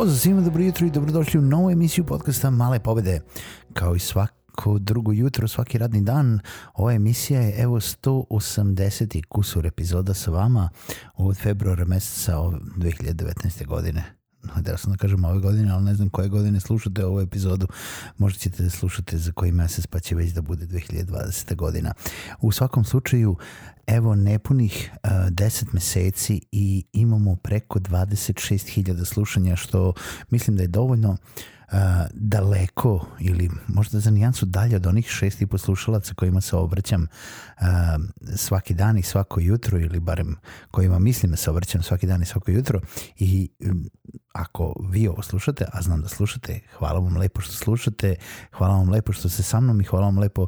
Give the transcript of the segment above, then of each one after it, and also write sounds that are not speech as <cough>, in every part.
Pozdrav svima, dobro jutro i dobrodošli u novu emisiju podcasta Male pobede. Kao i svako drugo jutro, svaki radni dan, ova emisija je evo 180. kusur epizoda sa vama od februara meseca 2019. godine da sam da kažem ove godine, ali ne znam koje godine slušate ovu epizodu, možda ćete da slušate za koji mesec pa će već da bude 2020. godina. U svakom slučaju, evo nepunih uh, 10 meseci i imamo preko 26.000 slušanja, što mislim da je dovoljno uh, daleko ili možda za nijansu dalje od onih šest i poslušalaca kojima se obraćam uh, svaki dan i svako jutro ili barem kojima mislim da se obraćam svaki dan i svako jutro. I um, ako vi ovo slušate, a znam da slušate, hvala vam lepo što slušate, hvala vam lepo što ste sa mnom i hvala vam lepo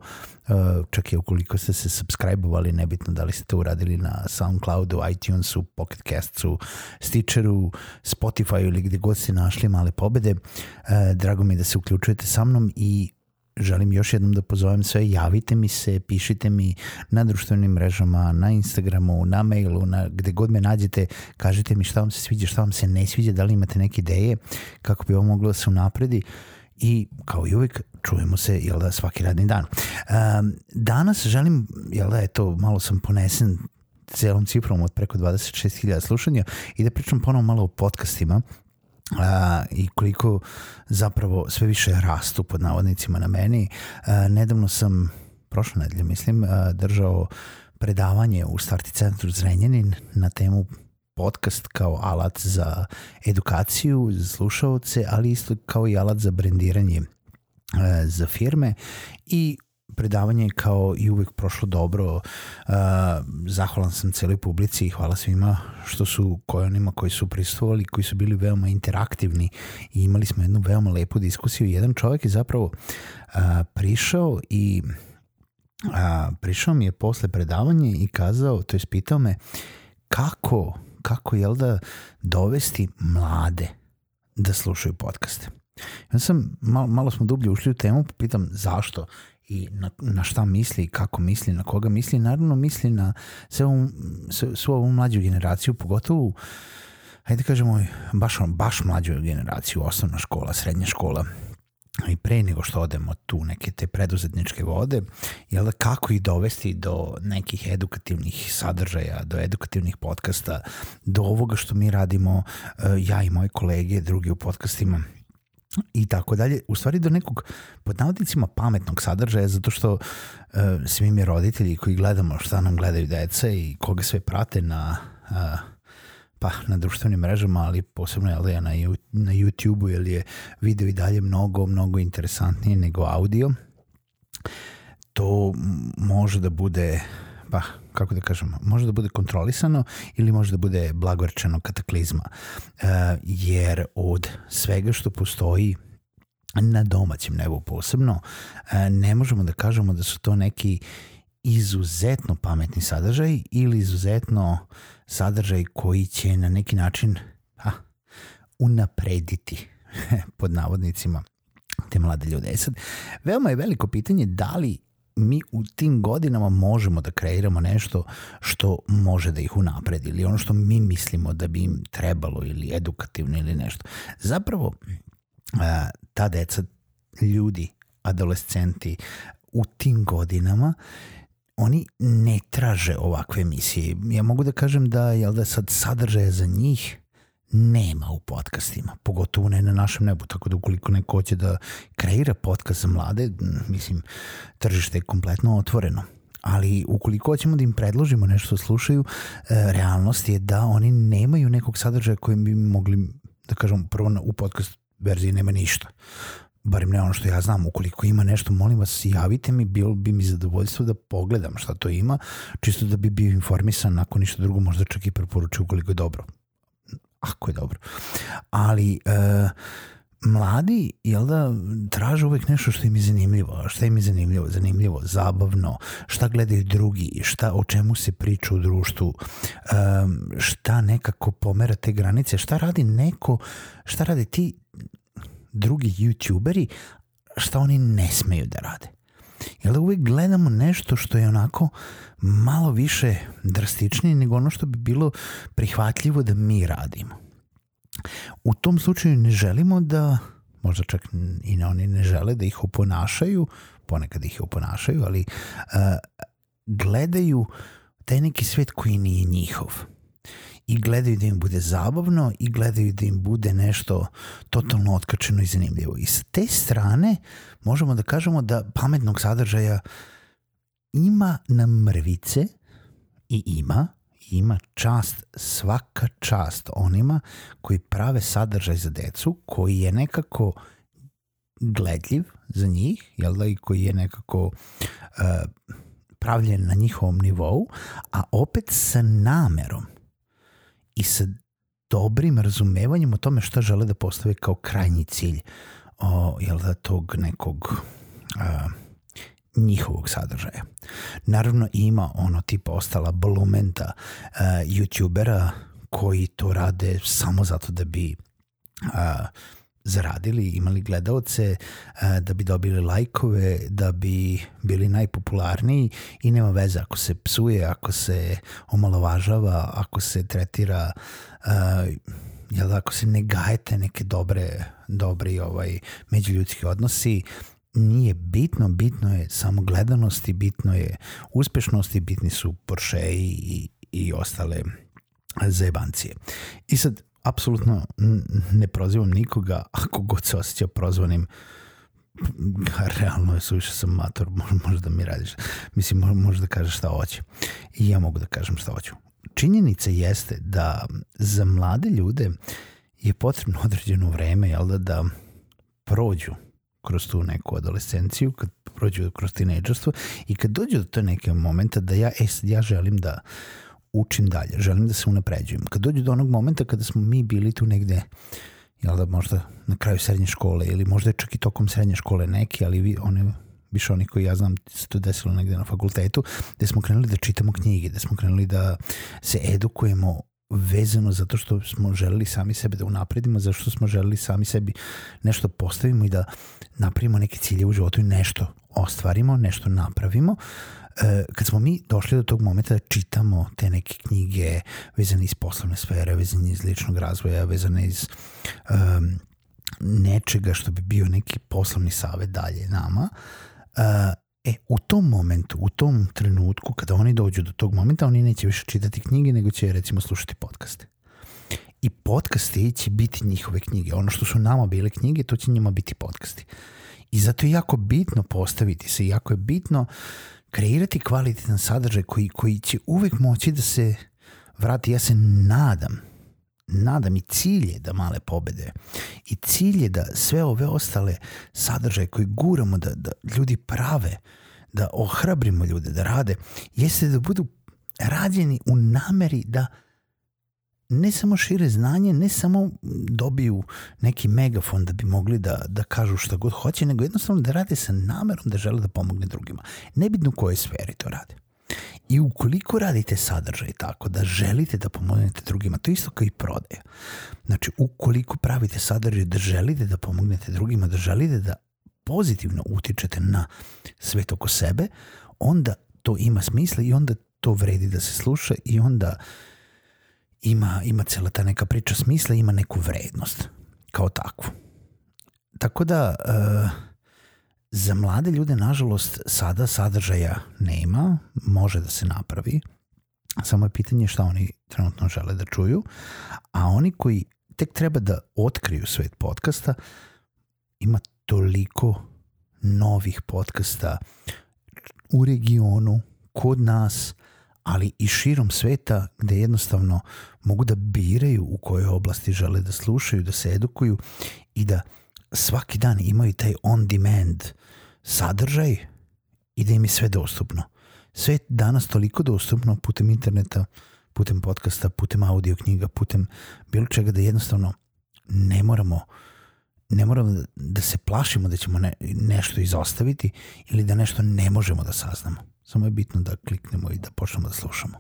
čak i ukoliko ste se subscribe-ovali, nebitno da li ste to uradili na Soundcloudu, iTunesu, Pocket Castu, Stitcheru, Spotify ili gde god ste našli male pobede. Uh, drago mi je da se uključujete sa mnom i želim još jednom da pozovem sve, javite mi se, pišite mi na društvenim mrežama, na Instagramu, na mailu, na gde god me nađete, kažite mi šta vam se sviđa, šta vam se ne sviđa, da li imate neke ideje kako bi ovo moglo da se unapredi i kao i uvijek čujemo se jel da, svaki radni dan. Um, danas želim, jel da, eto, malo sam ponesen celom cifrom od preko 26.000 slušanja i da pričam ponovo malo o podcastima a, i koliko zapravo sve više rastu pod navodnicima na meni. A, nedavno sam, prošle nedelje mislim, a, držao predavanje u Starti centru Zrenjanin na temu podcast kao alat za edukaciju, za slušalce, ali isto kao i alat za brendiranje za firme i predavanje kao i uvek prošlo dobro. Uh, zahvalan sam celoj publici i hvala svima što su koji onima koji su prisustvovali, koji su bili veoma interaktivni i imali smo jednu veoma lepu diskusiju. Jedan čovjek je zapravo uh, prišao i uh, prišao mi je posle predavanja i kazao, to je pitao me kako, kako jel da dovesti mlade da slušaju podcaste. Ja sam, malo, malo smo dublje ušli u temu, pitam zašto i na, na šta misli, kako misli, na koga misli. Naravno misli na sve svu ovu mlađu generaciju, pogotovo hajde da kažemo baš, baš mlađu generaciju, osnovna škola, srednja škola, i pre nego što odemo tu neke te preduzetničke vode, jel da kako ih dovesti do nekih edukativnih sadržaja, do edukativnih podcasta, do ovoga što mi radimo, eh, ja i moje kolege, drugi u podcastima, i tako dalje, u stvari do nekog pod navodnicima pametnog sadržaja zato što uh, svi mi roditelji koji gledamo šta nam gledaju deca i koga sve prate na uh, pa na društvenim mrežama, ali posebno je na, na YouTube-u jer je video i dalje mnogo, mnogo interesantnije nego audio. To može da bude pa kako da kažem, može da bude kontrolisano ili može da bude blagorčeno kataklizma. E, jer od svega što postoji na domaćem nebu posebno, e, ne možemo da kažemo da su to neki izuzetno pametni sadržaj ili izuzetno sadržaj koji će na neki način ha, unaprediti <laughs> pod navodnicima te mlade ljude. E sad, veoma je veliko pitanje da li mi u tim godinama možemo da kreiramo nešto što može da ih unapredi ili ono što mi mislimo da bi im trebalo ili edukativno ili nešto. Zapravo, ta deca, ljudi, adolescenti u tim godinama oni ne traže ovakve emisije. Ja mogu da kažem da je da sad sadržaja za njih nema u podcastima, pogotovo ne na našem nebu, tako da ukoliko neko hoće da kreira podcast za mlade, mislim, tržište je kompletno otvoreno. ali ukoliko hoćemo da im predložimo nešto da slušaju, e, realnost je da oni nemaju nekog sadržaja kojim bi mogli, da kažem, prvo u podcast verziji nema ništa. Barem ne ono što ja znam, ukoliko ima nešto, molim vas, javite mi, bilo bi mi zadovoljstvo da pogledam šta to ima, čisto da bi bio informisan, ako ništa drugo, možda čak i preporučuju ukoliko je dobro. Ako je dobro. Ali, uh, mladi, jel da, traže uvek nešto što im je zanimljivo. Šta im je zanimljivo? Zanimljivo, zabavno, šta gledaju drugi, šta, o čemu se priča u društvu, um, šta nekako pomera te granice, šta radi neko, šta radi ti drugi youtuberi, šta oni ne smeju da rade. Jel da uvek gledamo nešto što je onako malo više drastičnije nego ono što bi bilo prihvatljivo da mi radimo. U tom slučaju ne želimo da, možda čak i ne oni ne žele da ih oponašaju, ponekad ih oponašaju, ali uh, gledaju taj neki svet koji nije njihov i gledaju da im bude zabavno i gledaju da im bude nešto totalno otkačeno i zanimljivo. I sa te strane možemo da kažemo da pametnog sadržaja ima na mrvice i ima, ima čast, svaka čast onima koji prave sadržaj za decu, koji je nekako gledljiv za njih, jel da, i koji je nekako uh, pravljen na njihovom nivou, a opet sa namerom i sa dobrim razumevanjem o tome šta žele da postave kao krajnji cilj o, jel da, tog nekog uh, njihovog sadržaja. Naravno ima ono tipa ostala blumenta uh, youtubera koji to rade samo zato da bi uh, zaradili, imali gledalce, uh, da bi dobili lajkove, da bi bili najpopularniji i nema veze ako se psuje, ako se omalovažava, ako se tretira uh, jel da, ako se ne gajete neke dobre, dobri ovaj, međuljudski odnosi, nije bitno, bitno je samo gledanosti, bitno je uspešnosti, bitni su Porsche i, i ostale zajebancije. I sad, apsolutno ne prozivam nikoga, <laughs> ako god se osjeća prozvanim, <laughs> realno je suviše sam mator, možda da mi radiš, mislim, možda da kažeš šta hoće. I ja mogu da kažem šta hoću. Činjenica jeste da za mlade ljude je potrebno <laughs> određeno vreme, jel da, da prođu kroz tu neku adolescenciju, kad prođu kroz tinejdžerstvo i kad dođu do to neke momenta da ja, e, ja želim da učim dalje, želim da se unapređujem. Kad dođu do onog momenta kada smo mi bili tu negde, jel da možda na kraju srednje škole ili možda čak i tokom srednje škole neki, ali vi, one više oni koji ja znam se to desilo negde na fakultetu, gde smo krenuli da čitamo knjige, da smo krenuli da se edukujemo vezano zato što smo želeli sami sebe da unapredimo, zato što smo želeli sami sebi nešto postavimo i da napravimo neke cilje u životu i nešto ostvarimo, nešto napravimo. E, kad smo mi došli do tog momenta da čitamo te neke knjige vezane iz poslovne sfere, vezane iz ličnog razvoja, vezane iz um, nečega što bi bio neki poslovni savet dalje nama, uh, E, u tom momentu, u tom trenutku, kada oni dođu do tog momenta, oni neće više čitati knjige, nego će recimo slušati podcaste. I podcasti će biti njihove knjige. Ono što su nama bile knjige, to će njima biti podcasti. I zato je jako bitno postaviti se, jako je bitno kreirati kvalitetan sadržaj koji, koji će uvek moći da se vrati. Ja se nadam, nadam i cilj je da male pobede i cilj je da sve ove ostale sadržaje koje guramo da, da ljudi prave, da ohrabrimo ljude da rade, jeste da budu rađeni u nameri da ne samo šire znanje, ne samo dobiju neki megafon da bi mogli da, da kažu šta god hoće, nego jednostavno da rade sa namerom da žele da pomogne drugima. Nebitno u kojoj sferi to rade. I ukoliko radite sadržaj tako da želite da pomognete drugima, to isto kao i prodaja. Znači, ukoliko pravite sadržaj da želite da pomognete drugima, da želite da pozitivno utičete na svet oko sebe, onda to ima smisla i onda to vredi da se sluša i onda ima, ima cela ta neka priča smisla, ima neku vrednost kao takvu. Tako da, uh, Za mlade ljude, nažalost, sada sadržaja nema, može da se napravi, samo je pitanje šta oni trenutno žele da čuju, a oni koji tek treba da otkriju svet podcasta, ima toliko novih podcasta u regionu kod nas, ali i širom sveta gde jednostavno mogu da biraju u kojoj oblasti žele da slušaju, da se edukuju i da svaki dan imaju taj on demand sadržaj i da im je sve dostupno. Sve je danas toliko dostupno putem interneta, putem podcasta, putem audio knjiga, putem bilo čega da jednostavno ne moramo ne moramo da se plašimo da ćemo ne, nešto izostaviti ili da nešto ne možemo da saznamo. Samo je bitno da kliknemo i da počnemo da slušamo.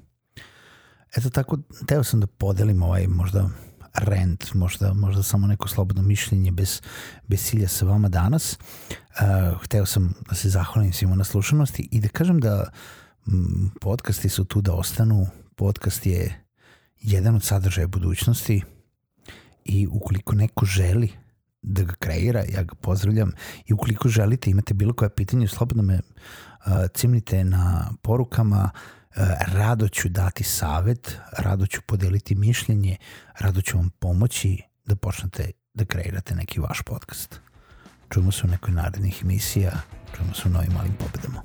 Eto tako, teo sam da podelim ovaj možda rent, možda, možda samo neko slobodno mišljenje bez, bez cilja sa vama danas. Uh, hteo sam da se zahvalim svima na slušanosti i da kažem da m, podcasti su tu da ostanu. Podcast je jedan od sadržaja budućnosti i ukoliko neko želi da ga kreira, ja ga pozdravljam i ukoliko želite, imate bilo koje pitanje, slobodno me cimnite na porukama, uh, rado ću dati savet, rado ću podeliti mišljenje, rado ću vam pomoći da počnete da kreirate neki vaš podcast. Čujemo se u nekoj narednih emisija, čujemo se u novim malim pobedama.